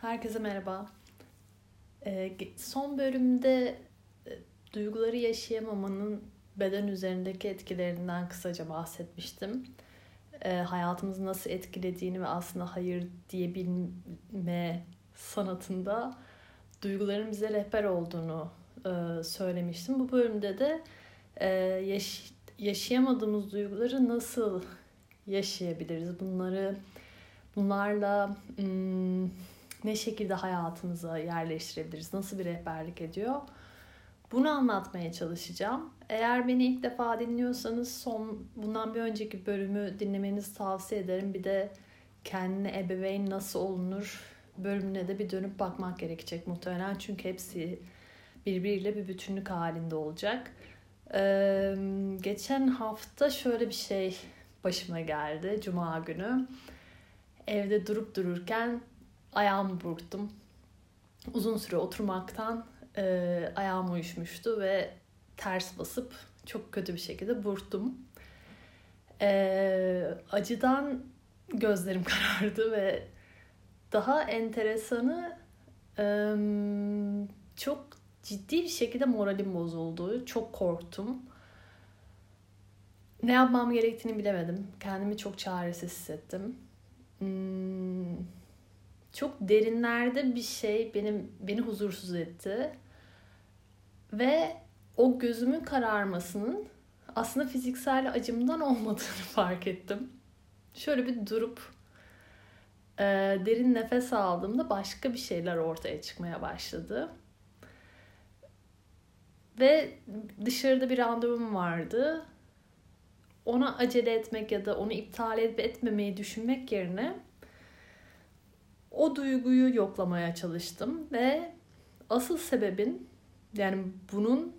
Herkese merhaba. Ee, son bölümde e, duyguları yaşayamamanın beden üzerindeki etkilerinden kısaca bahsetmiştim. Ee, hayatımızı nasıl etkilediğini ve aslında hayır diyebilme sanatında duyguların bize rehber olduğunu e, söylemiştim. Bu bölümde de e, yaş yaşayamadığımız duyguları nasıl yaşayabiliriz? Bunları bunlarla hmm, ne şekilde hayatımıza yerleştirebiliriz? Nasıl bir rehberlik ediyor? Bunu anlatmaya çalışacağım. Eğer beni ilk defa dinliyorsanız son bundan bir önceki bölümü dinlemenizi tavsiye ederim. Bir de kendine ebeveyn nasıl olunur bölümüne de bir dönüp bakmak gerekecek muhtemelen. Çünkü hepsi birbiriyle bir bütünlük halinde olacak. Ee, geçen hafta şöyle bir şey başıma geldi. Cuma günü evde durup dururken ayağımı burktum. Uzun süre oturmaktan e, ayağım uyuşmuştu ve ters basıp çok kötü bir şekilde burktum. E, acıdan gözlerim karardı ve daha enteresanı e, çok ciddi bir şekilde moralim bozuldu. Çok korktum. Ne yapmam gerektiğini bilemedim. Kendimi çok çaresiz hissettim. Hmm, çok derinlerde bir şey benim beni huzursuz etti. Ve o gözümün kararmasının aslında fiziksel acımdan olmadığını fark ettim. Şöyle bir durup e, derin nefes aldığımda başka bir şeyler ortaya çıkmaya başladı. Ve dışarıda bir randevum vardı. Ona acele etmek ya da onu iptal etmemeyi düşünmek yerine o duyguyu yoklamaya çalıştım ve asıl sebebin yani bunun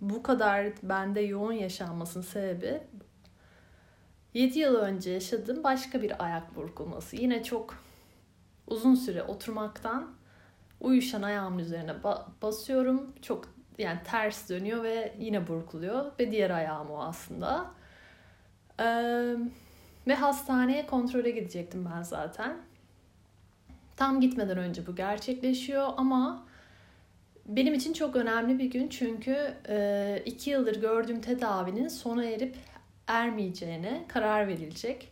bu kadar bende yoğun yaşanmasının sebebi 7 yıl önce yaşadığım başka bir ayak burkulması. Yine çok uzun süre oturmaktan uyuşan ayağımın üzerine ba- basıyorum. Çok yani ters dönüyor ve yine burkuluyor ve diğer ayağım o aslında. Ee, ve hastaneye kontrole gidecektim ben zaten. Tam gitmeden önce bu gerçekleşiyor ama benim için çok önemli bir gün çünkü e, iki yıldır gördüğüm tedavinin sona erip ermeyeceğine karar verilecek.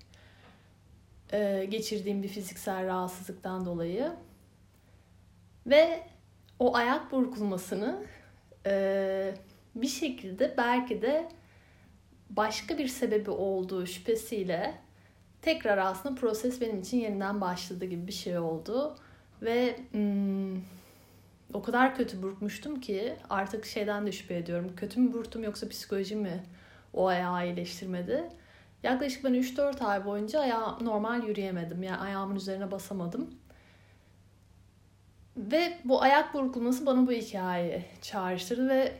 E, geçirdiğim bir fiziksel rahatsızlıktan dolayı. Ve o ayak burkulmasını e, bir şekilde belki de başka bir sebebi olduğu şüphesiyle tekrar aslında proses benim için yeniden başladı gibi bir şey oldu. Ve hmm, o kadar kötü burkmuştum ki artık şeyden de şüphe ediyorum. Kötü mü burktum yoksa psikoloji mi o ayağı iyileştirmedi? Yaklaşık ben 3-4 ay boyunca ayağı normal yürüyemedim. Yani ayağımın üzerine basamadım. Ve bu ayak burkulması bana bu hikayeyi çağrıştırdı ve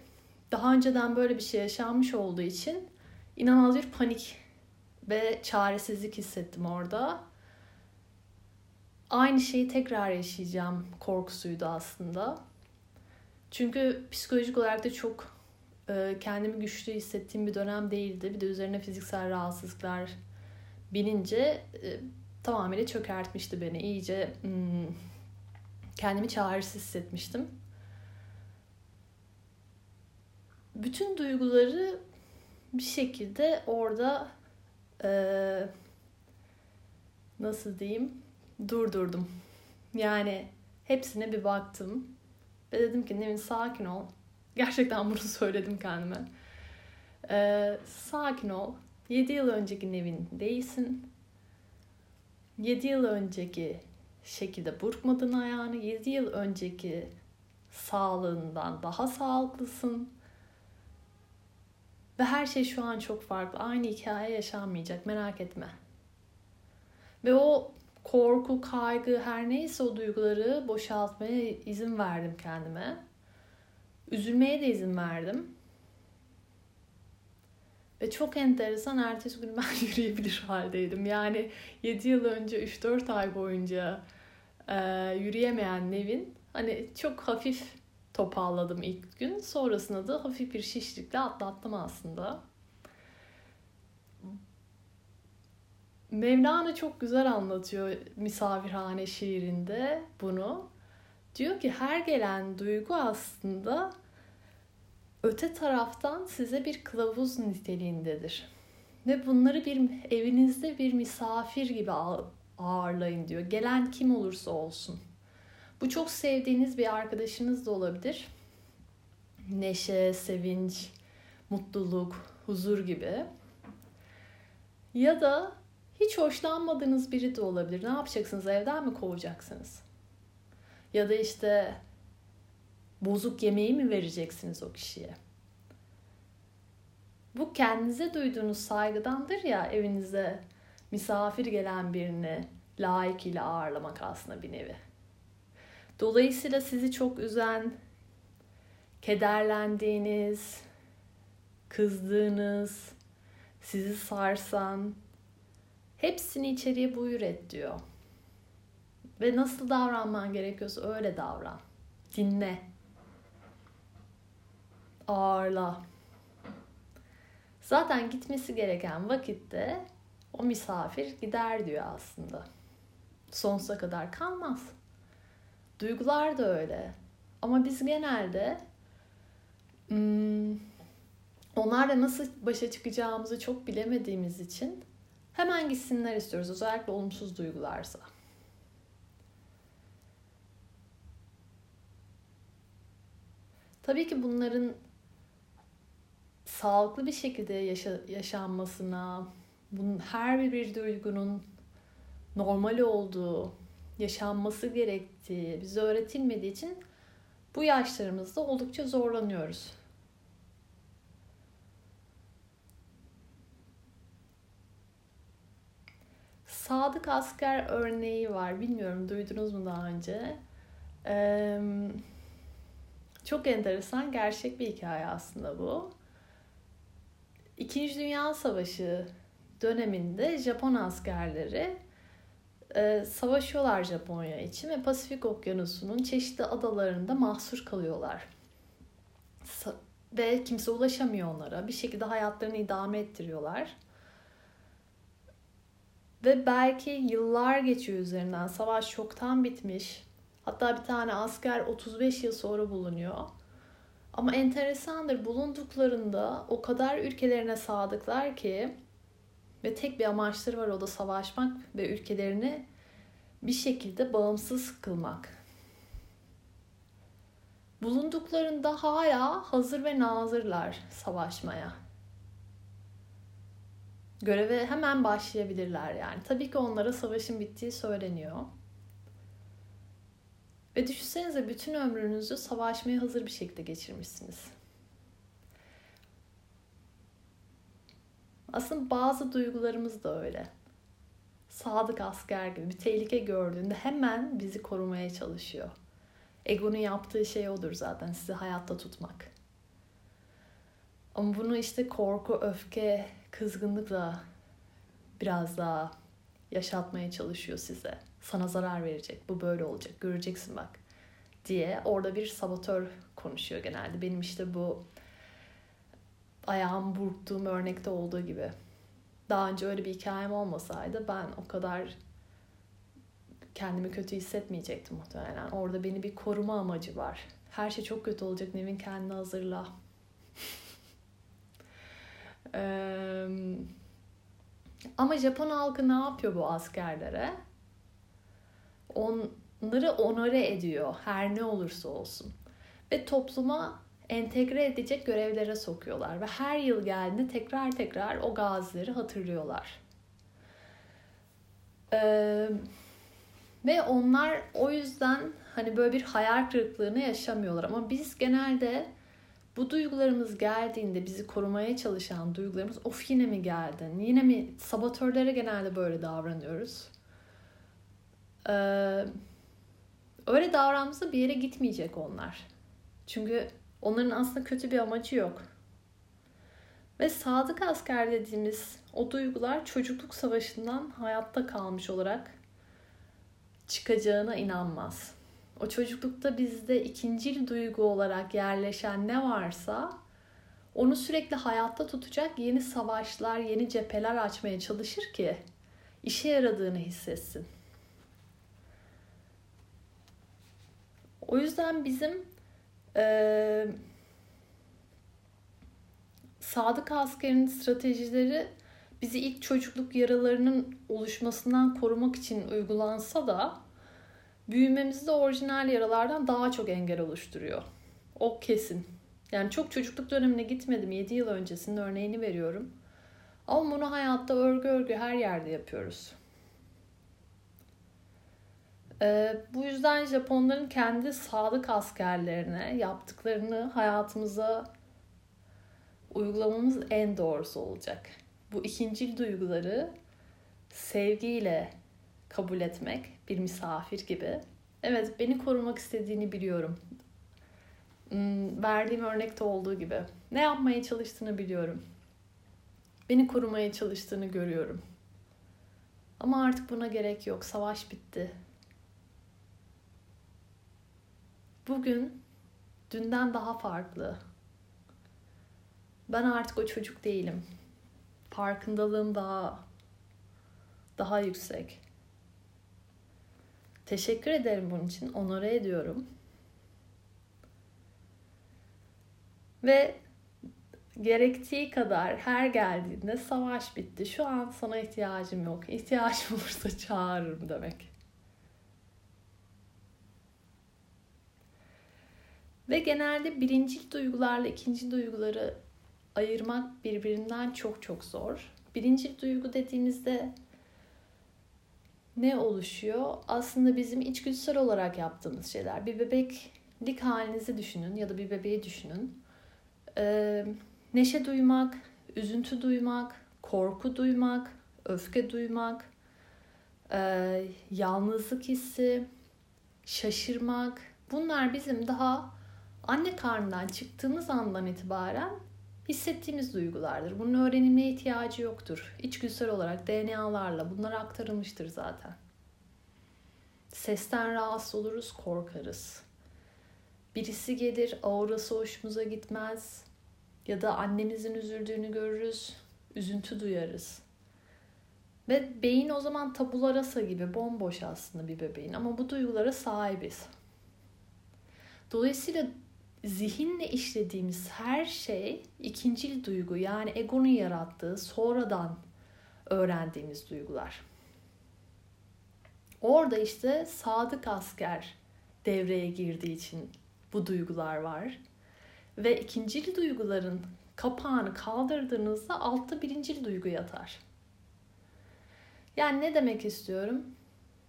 daha önceden böyle bir şey yaşanmış olduğu için inanılmaz bir panik ve çaresizlik hissettim orada. Aynı şeyi tekrar yaşayacağım korkusuydu aslında. Çünkü psikolojik olarak da çok e, kendimi güçlü hissettiğim bir dönem değildi. Bir de üzerine fiziksel rahatsızlıklar binince e, tamamıyla çökertmişti beni. İyice hmm, kendimi çaresiz hissetmiştim. Bütün duyguları bir şekilde orada e, nasıl diyeyim durdurdum. Yani hepsine bir baktım ve dedim ki Nevin sakin ol. Gerçekten bunu söyledim kendime. E, sakin ol. 7 yıl önceki Nevin değilsin. 7 yıl önceki şekilde burkmadın ayağını. 7 yıl önceki sağlığından daha sağlıklısın ve her şey şu an çok farklı. Aynı hikaye yaşanmayacak merak etme. Ve o korku, kaygı her neyse o duyguları boşaltmaya izin verdim kendime. Üzülmeye de izin verdim. Ve çok enteresan ertesi gün ben yürüyebilir haldeydim. Yani 7 yıl önce 3-4 ay boyunca e, yürüyemeyen Nevin hani çok hafif toparladım ilk gün. Sonrasında da hafif bir şişlikle atlattım aslında. Mevlana çok güzel anlatıyor misafirhane şiirinde bunu. Diyor ki her gelen duygu aslında öte taraftan size bir kılavuz niteliğindedir. Ve bunları bir evinizde bir misafir gibi ağırlayın diyor. Gelen kim olursa olsun. Bu çok sevdiğiniz bir arkadaşınız da olabilir. Neşe, sevinç, mutluluk, huzur gibi. Ya da hiç hoşlanmadığınız biri de olabilir. Ne yapacaksınız? Evden mi kovacaksınız? Ya da işte bozuk yemeği mi vereceksiniz o kişiye? Bu kendinize duyduğunuz saygıdandır ya evinize misafir gelen birini layıkıyla ağırlamak aslında bir nevi. Dolayısıyla sizi çok üzen, kederlendiğiniz, kızdığınız, sizi sarsan hepsini içeriye buyur et diyor. Ve nasıl davranman gerekiyorsa öyle davran. Dinle. Ağırla. Zaten gitmesi gereken vakitte o misafir gider diyor aslında. Sonsuza kadar kalmaz. Duygular da öyle. Ama biz genelde hmm, onlarla nasıl başa çıkacağımızı çok bilemediğimiz için hemen gitsinler istiyoruz. Özellikle olumsuz duygularsa. Tabii ki bunların sağlıklı bir şekilde yaşa, yaşanmasına, bunun her bir duygunun normal olduğu, yaşanması gerektiği bize öğretilmediği için bu yaşlarımızda oldukça zorlanıyoruz. Sadık asker örneği var. Bilmiyorum duydunuz mu daha önce? Ee, çok enteresan, gerçek bir hikaye aslında bu. İkinci Dünya Savaşı döneminde Japon askerleri e, savaşıyorlar Japonya için ve Pasifik Okyanusu'nun çeşitli adalarında mahsur kalıyorlar. Sa- ve kimse ulaşamıyor onlara. Bir şekilde hayatlarını idame ettiriyorlar. Ve belki yıllar geçiyor üzerinden. Savaş çoktan bitmiş. Hatta bir tane asker 35 yıl sonra bulunuyor. Ama enteresandır bulunduklarında o kadar ülkelerine sadıklar ki ve tek bir amaçları var o da savaşmak ve ülkelerini bir şekilde bağımsız kılmak. Bulunduklarında hala hazır ve nazırlar savaşmaya. Göreve hemen başlayabilirler yani. Tabii ki onlara savaşın bittiği söyleniyor. Ve düşünsenize bütün ömrünüzü savaşmaya hazır bir şekilde geçirmişsiniz. Aslında bazı duygularımız da öyle. Sadık asker gibi bir tehlike gördüğünde hemen bizi korumaya çalışıyor. Egonun yaptığı şey odur zaten sizi hayatta tutmak. Ama bunu işte korku, öfke, kızgınlıkla biraz daha yaşatmaya çalışıyor size. Sana zarar verecek, bu böyle olacak, göreceksin bak diye orada bir sabotör konuşuyor genelde. Benim işte bu ayağım burktuğum örnekte olduğu gibi. Daha önce öyle bir hikayem olmasaydı ben o kadar kendimi kötü hissetmeyecektim muhtemelen. Orada beni bir koruma amacı var. Her şey çok kötü olacak. Nevin kendini hazırla. ee, ama Japon halkı ne yapıyor bu askerlere? Onları onore ediyor her ne olursa olsun. Ve topluma entegre edecek görevlere sokuyorlar ve her yıl geldiğinde tekrar tekrar o gazileri hatırlıyorlar. Ee, ve onlar o yüzden hani böyle bir hayal kırıklığını yaşamıyorlar ama biz genelde bu duygularımız geldiğinde bizi korumaya çalışan duygularımız of yine mi geldin? Yine mi? Sabotörlere genelde böyle davranıyoruz. Ee, öyle davrandığımızda bir yere gitmeyecek onlar. Çünkü Onların aslında kötü bir amacı yok. Ve sadık asker dediğimiz o duygular çocukluk savaşından hayatta kalmış olarak çıkacağına inanmaz. O çocuklukta bizde ikinci duygu olarak yerleşen ne varsa onu sürekli hayatta tutacak yeni savaşlar, yeni cepheler açmaya çalışır ki işe yaradığını hissetsin. O yüzden bizim e, sadık askerin stratejileri bizi ilk çocukluk yaralarının oluşmasından korumak için uygulansa da büyümemizde orijinal yaralardan daha çok engel oluşturuyor. O kesin. Yani çok çocukluk dönemine gitmedim. 7 yıl öncesinin örneğini veriyorum. Ama bunu hayatta örgü örgü her yerde yapıyoruz. Ee, bu yüzden Japonların kendi sadık askerlerine yaptıklarını hayatımıza uygulamamız en doğrusu olacak. Bu ikincil duyguları sevgiyle kabul etmek, bir misafir gibi. Evet, beni korumak istediğini biliyorum. Hmm, verdiğim örnekte olduğu gibi. Ne yapmaya çalıştığını biliyorum. Beni korumaya çalıştığını görüyorum. Ama artık buna gerek yok. Savaş bitti. Bugün dünden daha farklı. Ben artık o çocuk değilim. Farkındalığım daha daha yüksek. Teşekkür ederim bunun için. Onore ediyorum. Ve gerektiği kadar her geldiğinde savaş bitti. Şu an sana ihtiyacım yok. İhtiyacım olursa çağırırım demek. Ve genelde birinci duygularla ikinci duyguları ayırmak birbirinden çok çok zor. Birinci duygu dediğimizde ne oluşuyor? Aslında bizim içgüdüsel olarak yaptığımız şeyler. Bir bebeklik halinizi düşünün ya da bir bebeği düşünün. Ee, neşe duymak, üzüntü duymak, korku duymak, öfke duymak, e, yalnızlık hissi, şaşırmak. Bunlar bizim daha anne karnından çıktığımız andan itibaren hissettiğimiz duygulardır. Bunun öğrenilmeye ihtiyacı yoktur. İçgüdüsel olarak DNA'larla bunlar aktarılmıştır zaten. Sesten rahatsız oluruz, korkarız. Birisi gelir, aurası hoşumuza gitmez. Ya da annemizin üzüldüğünü görürüz, üzüntü duyarız. Ve beyin o zaman tabula rasa gibi bomboş aslında bir bebeğin ama bu duygulara sahibiz. Dolayısıyla zihinle işlediğimiz her şey ikincil duygu yani egonun yarattığı sonradan öğrendiğimiz duygular. Orada işte sadık asker devreye girdiği için bu duygular var. Ve ikincil duyguların kapağını kaldırdığınızda altta birincil duygu yatar. Yani ne demek istiyorum?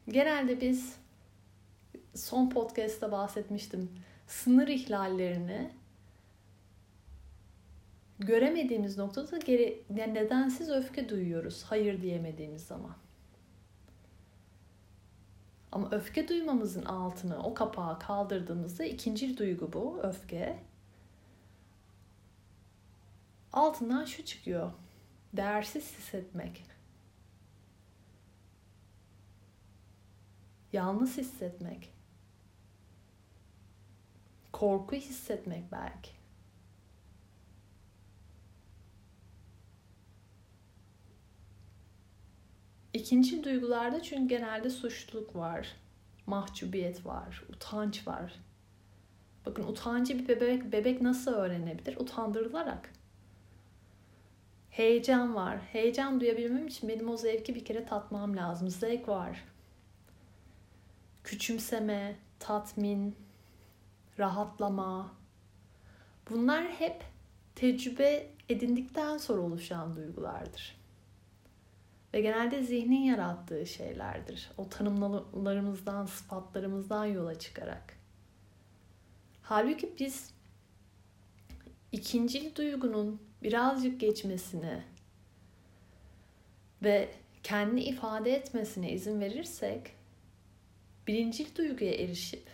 Genelde biz son podcast'ta bahsetmiştim sınır ihlallerini göremediğimiz noktada geri, yani nedensiz öfke duyuyoruz hayır diyemediğimiz zaman. Ama öfke duymamızın altını o kapağı kaldırdığımızda ikinci duygu bu öfke. Altından şu çıkıyor. Değersiz hissetmek. Yalnız hissetmek korku hissetmek belki. İkinci duygularda çünkü genelde suçluluk var, mahcubiyet var, utanç var. Bakın utancı bir bebek bebek nasıl öğrenebilir? Utandırılarak. Heyecan var. Heyecan duyabilmem için benim o zevki bir kere tatmam lazım. Zevk var. Küçümseme, tatmin, rahatlama. Bunlar hep tecrübe edindikten sonra oluşan duygulardır. Ve genelde zihnin yarattığı şeylerdir. O tanımlarımızdan, sıfatlarımızdan yola çıkarak. Halbuki biz ikinci duygunun birazcık geçmesini ve kendini ifade etmesine izin verirsek birinci duyguya erişip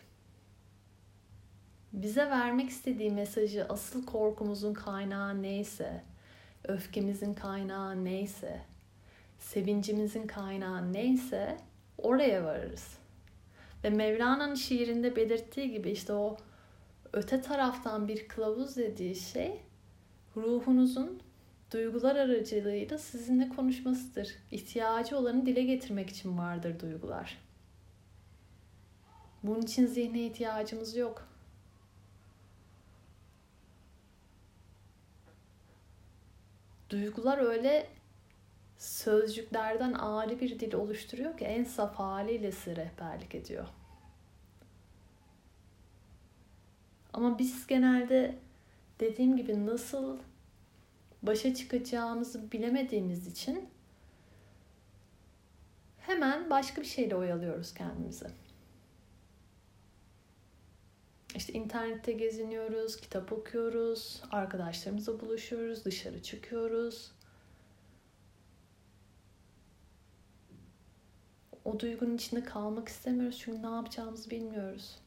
bize vermek istediği mesajı asıl korkumuzun kaynağı neyse, öfkemizin kaynağı neyse, sevincimizin kaynağı neyse oraya varırız. Ve Mevlana'nın şiirinde belirttiği gibi işte o öte taraftan bir kılavuz dediği şey ruhunuzun duygular aracılığıyla sizinle konuşmasıdır. İhtiyacı olanı dile getirmek için vardır duygular. Bunun için zihne ihtiyacımız yok. Duygular öyle sözcüklerden ağrı bir dil oluşturuyor ki en saf haliyle size rehberlik ediyor. Ama biz genelde dediğim gibi nasıl başa çıkacağımızı bilemediğimiz için hemen başka bir şeyle oyalıyoruz kendimizi. İşte internette geziniyoruz, kitap okuyoruz, arkadaşlarımızla buluşuyoruz, dışarı çıkıyoruz. O duygunun içinde kalmak istemiyoruz çünkü ne yapacağımızı bilmiyoruz.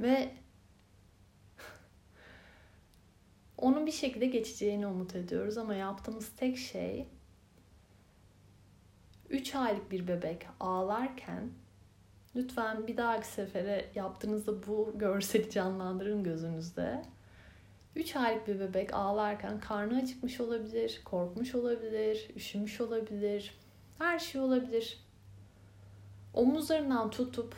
Ve onun bir şekilde geçeceğini umut ediyoruz ama yaptığımız tek şey 3 aylık bir bebek ağlarken lütfen bir dahaki sefere yaptığınızda bu görseli canlandırın gözünüzde. 3 aylık bir bebek ağlarken karnı acıkmış olabilir, korkmuş olabilir, üşümüş olabilir. Her şey olabilir. Omuzlarından tutup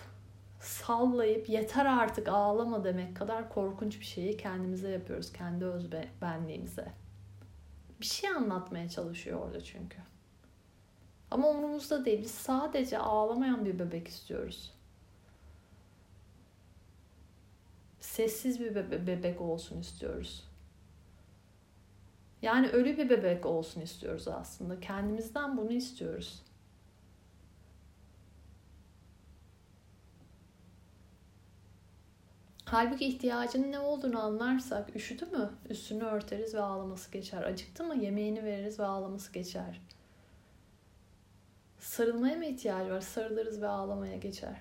sallayıp yeter artık ağlama demek kadar korkunç bir şeyi kendimize yapıyoruz. Kendi öz benliğimize. Bir şey anlatmaya çalışıyor orada çünkü. Ama umurumuzda değil. Biz sadece ağlamayan bir bebek istiyoruz. Sessiz bir bebe- bebek olsun istiyoruz. Yani ölü bir bebek olsun istiyoruz aslında. Kendimizden bunu istiyoruz. Halbuki ihtiyacının ne olduğunu anlarsak üşüdü mü üstünü örteriz ve ağlaması geçer. Acıktı mı yemeğini veririz ve ağlaması geçer. Sarılmaya mı ihtiyacı var? Sarılırız ve ağlamaya geçer.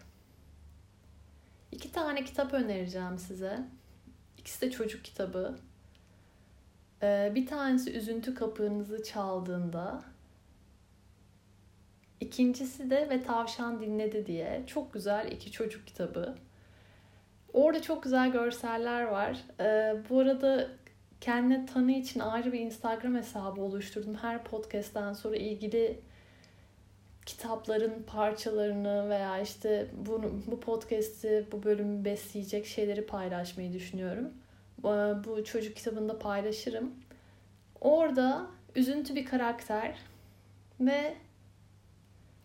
İki tane kitap önereceğim size. İkisi de çocuk kitabı. Ee, bir tanesi üzüntü kapığınızı çaldığında. İkincisi de ve tavşan dinledi diye. Çok güzel iki çocuk kitabı. Orada çok güzel görseller var. Ee, bu arada kendine tanı için ayrı bir Instagram hesabı oluşturdum. Her podcast'ten sonra ilgili kitapların parçalarını veya işte bunu, bu podcast'i, bu bölümü besleyecek şeyleri paylaşmayı düşünüyorum. Bu çocuk kitabında paylaşırım. Orada üzüntü bir karakter ve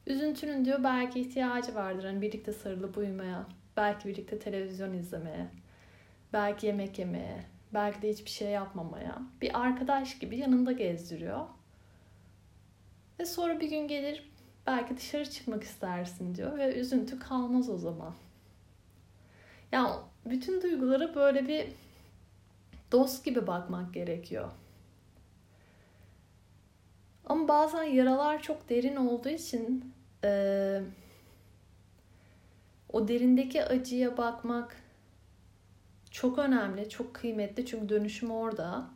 üzüntünün diyor belki ihtiyacı vardır. Hani birlikte sarılıp uyumaya Belki birlikte televizyon izlemeye, belki yemek yemeye, belki de hiçbir şey yapmamaya. Bir arkadaş gibi yanında gezdiriyor. Ve sonra bir gün gelir belki dışarı çıkmak istersin diyor ve üzüntü kalmaz o zaman. Yani bütün duygulara böyle bir dost gibi bakmak gerekiyor. Ama bazen yaralar çok derin olduğu için e, o derindeki acıya bakmak çok önemli, çok kıymetli çünkü dönüşüm orada.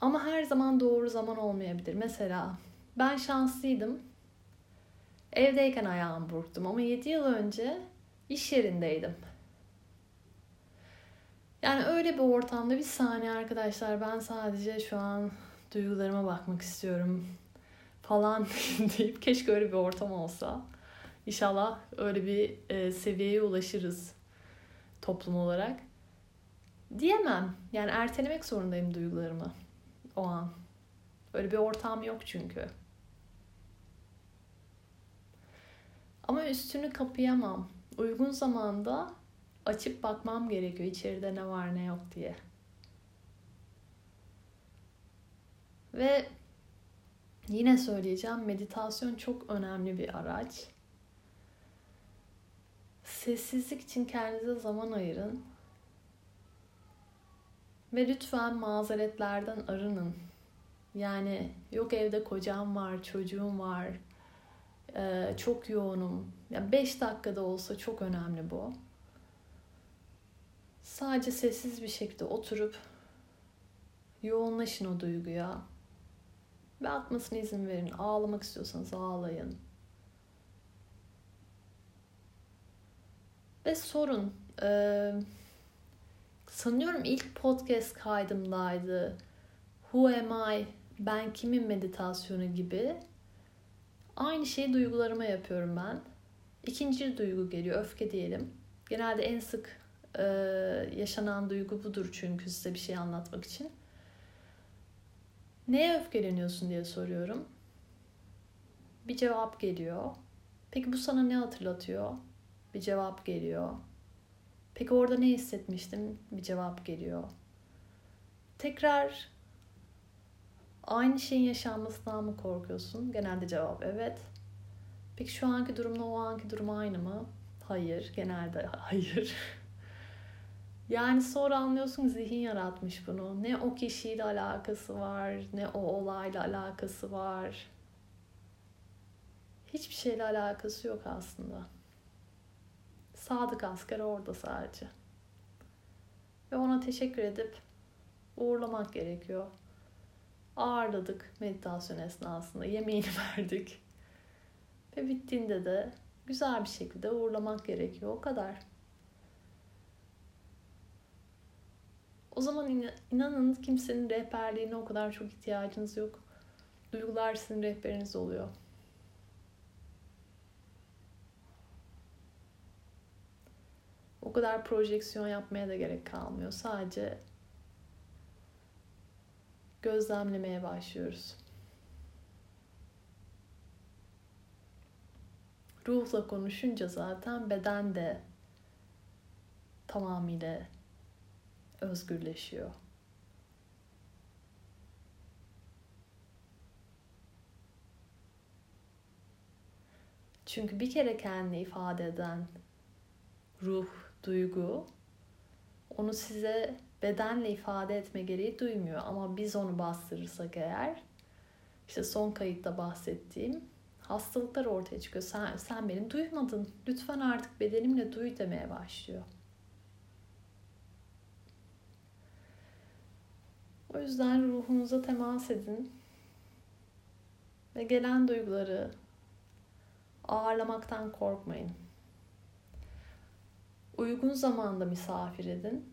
Ama her zaman doğru zaman olmayabilir. Mesela ben şanslıydım. Evdeyken ayağımı burktum ama 7 yıl önce iş yerindeydim. Yani öyle bir ortamda bir saniye arkadaşlar ben sadece şu an duygularıma bakmak istiyorum falan deyip keşke öyle bir ortam olsa. İnşallah öyle bir e, seviyeye ulaşırız toplum olarak. Diyemem. Yani ertelemek zorundayım duygularımı o an. Öyle bir ortam yok çünkü. Ama üstünü kapayamam. Uygun zamanda açıp bakmam gerekiyor içeride ne var ne yok diye. Ve yine söyleyeceğim meditasyon çok önemli bir araç. Sessizlik için kendinize zaman ayırın. Ve lütfen mazeretlerden arının. Yani yok evde kocam var, çocuğum var, ee, çok yoğunum. Yani 5 dakikada olsa çok önemli bu. Sadece sessiz bir şekilde oturup yoğunlaşın o duyguya. Ve atmasına izin verin. Ağlamak istiyorsanız ağlayın. Ve sorun. Ee, sanıyorum ilk podcast kaydımdaydı. Who am I? Ben kimin meditasyonu gibi. Aynı şeyi duygularıma yapıyorum ben. İkinci duygu geliyor, öfke diyelim. Genelde en sık e, yaşanan duygu budur çünkü size bir şey anlatmak için. Neye öfkeleniyorsun diye soruyorum. Bir cevap geliyor. Peki bu sana ne hatırlatıyor? Bir cevap geliyor. Peki orada ne hissetmiştin? Bir cevap geliyor. Tekrar aynı şeyin yaşanmasından mı korkuyorsun? Genelde cevap evet. Peki şu anki durumla o anki durum aynı mı? Hayır. Genelde hayır. Yani sonra anlıyorsun zihin yaratmış bunu. Ne o kişiyle alakası var, ne o olayla alakası var. Hiçbir şeyle alakası yok aslında. Sadık asker orada sadece. Ve ona teşekkür edip uğurlamak gerekiyor. Ağırladık meditasyon esnasında. Yemeğini verdik. Ve bittiğinde de güzel bir şekilde uğurlamak gerekiyor. O kadar. O zaman inanın kimsenin rehberliğine o kadar çok ihtiyacınız yok. Duygular sizin rehberiniz oluyor. O kadar projeksiyon yapmaya da gerek kalmıyor. Sadece gözlemlemeye başlıyoruz. Ruhla konuşunca zaten beden de tamamıyla özgürleşiyor. Çünkü bir kere kendini ifade eden ruh, duygu onu size bedenle ifade etme gereği duymuyor. Ama biz onu bastırırsak eğer işte son kayıtta bahsettiğim hastalıklar ortaya çıkıyor. Sen, sen beni duymadın. Lütfen artık bedenimle duy demeye başlıyor. O yüzden ruhunuza temas edin. Ve gelen duyguları ağırlamaktan korkmayın. Uygun zamanda misafir edin.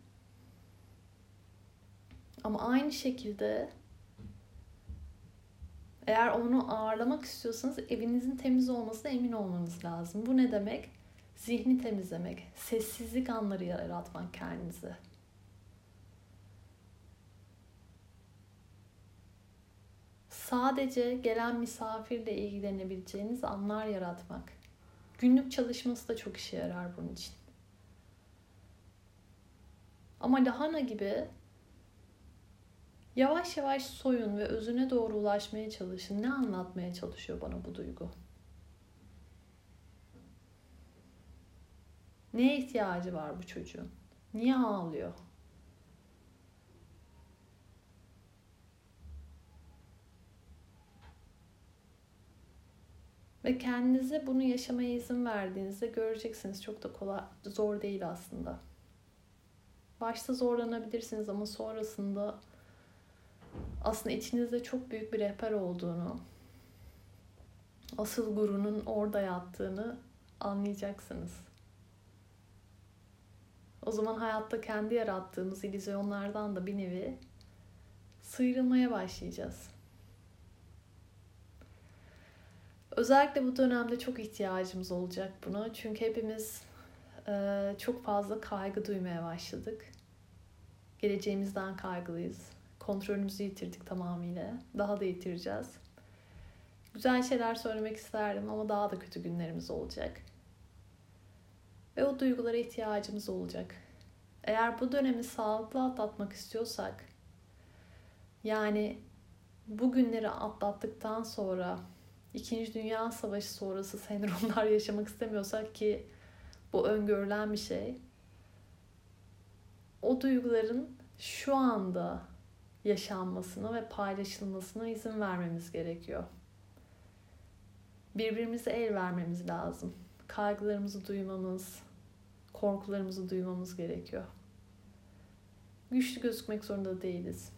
Ama aynı şekilde eğer onu ağırlamak istiyorsanız evinizin temiz olmasına emin olmanız lazım. Bu ne demek? Zihni temizlemek, sessizlik anları yaratmak kendinize. Sadece gelen misafirle ilgilenebileceğiniz anlar yaratmak. Günlük çalışması da çok işe yarar bunun için. Ama lahana gibi yavaş yavaş soyun ve özüne doğru ulaşmaya çalışın. Ne anlatmaya çalışıyor bana bu duygu? Neye ihtiyacı var bu çocuğun? Niye ağlıyor? Ve kendinize bunu yaşamaya izin verdiğinizde göreceksiniz çok da kolay, zor değil aslında. Başta zorlanabilirsiniz ama sonrasında aslında içinizde çok büyük bir rehber olduğunu, asıl gurunun orada yattığını anlayacaksınız. O zaman hayatta kendi yarattığımız illüzyonlardan da bir nevi sıyrılmaya başlayacağız. Özellikle bu dönemde çok ihtiyacımız olacak buna. Çünkü hepimiz e, çok fazla kaygı duymaya başladık. Geleceğimizden kaygılıyız. Kontrolümüzü yitirdik tamamıyla. Daha da yitireceğiz. Güzel şeyler söylemek isterdim ama daha da kötü günlerimiz olacak. Ve o duygulara ihtiyacımız olacak. Eğer bu dönemi sağlıklı atlatmak istiyorsak, yani bu günleri atlattıktan sonra İkinci Dünya Savaşı sonrası sendromlar yaşamak istemiyorsak ki bu öngörülen bir şey. O duyguların şu anda yaşanmasına ve paylaşılmasına izin vermemiz gerekiyor. Birbirimize el vermemiz lazım. Kaygılarımızı duymamız, korkularımızı duymamız gerekiyor. Güçlü gözükmek zorunda değiliz.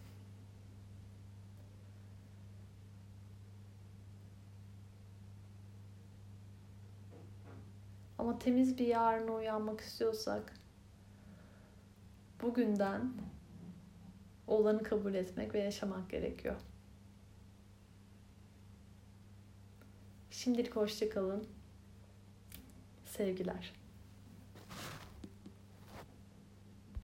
Ama temiz bir yarına uyanmak istiyorsak bugünden olanı kabul etmek ve yaşamak gerekiyor. Şimdilik hoşça kalın. Sevgiler.